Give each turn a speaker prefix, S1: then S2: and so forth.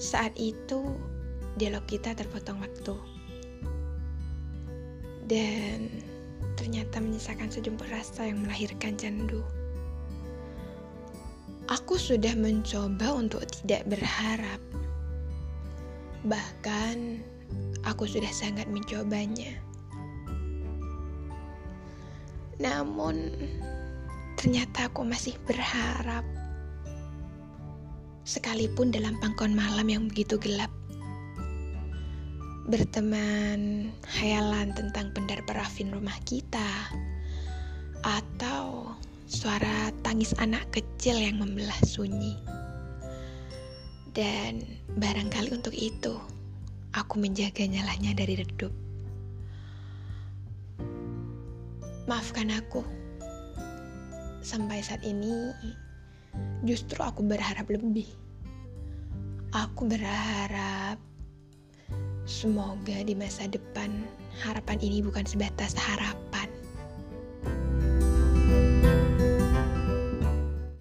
S1: Saat itu, dialog kita terpotong waktu. Dan ternyata menyisakan sejumput rasa yang melahirkan candu. Aku sudah mencoba untuk tidak berharap. Bahkan, aku sudah sangat mencobanya. Namun, ternyata aku masih berharap. Sekalipun dalam pangkuan malam yang begitu gelap. Berteman hayalan tentang pendar parafin rumah kita. Atau suara tangis anak kecil yang membelah sunyi. Dan barangkali untuk itu, aku menjaga nyalanya dari redup. Maafkan aku. Sampai saat ini, justru aku berharap lebih. Aku berharap semoga di masa depan harapan ini bukan sebatas harap,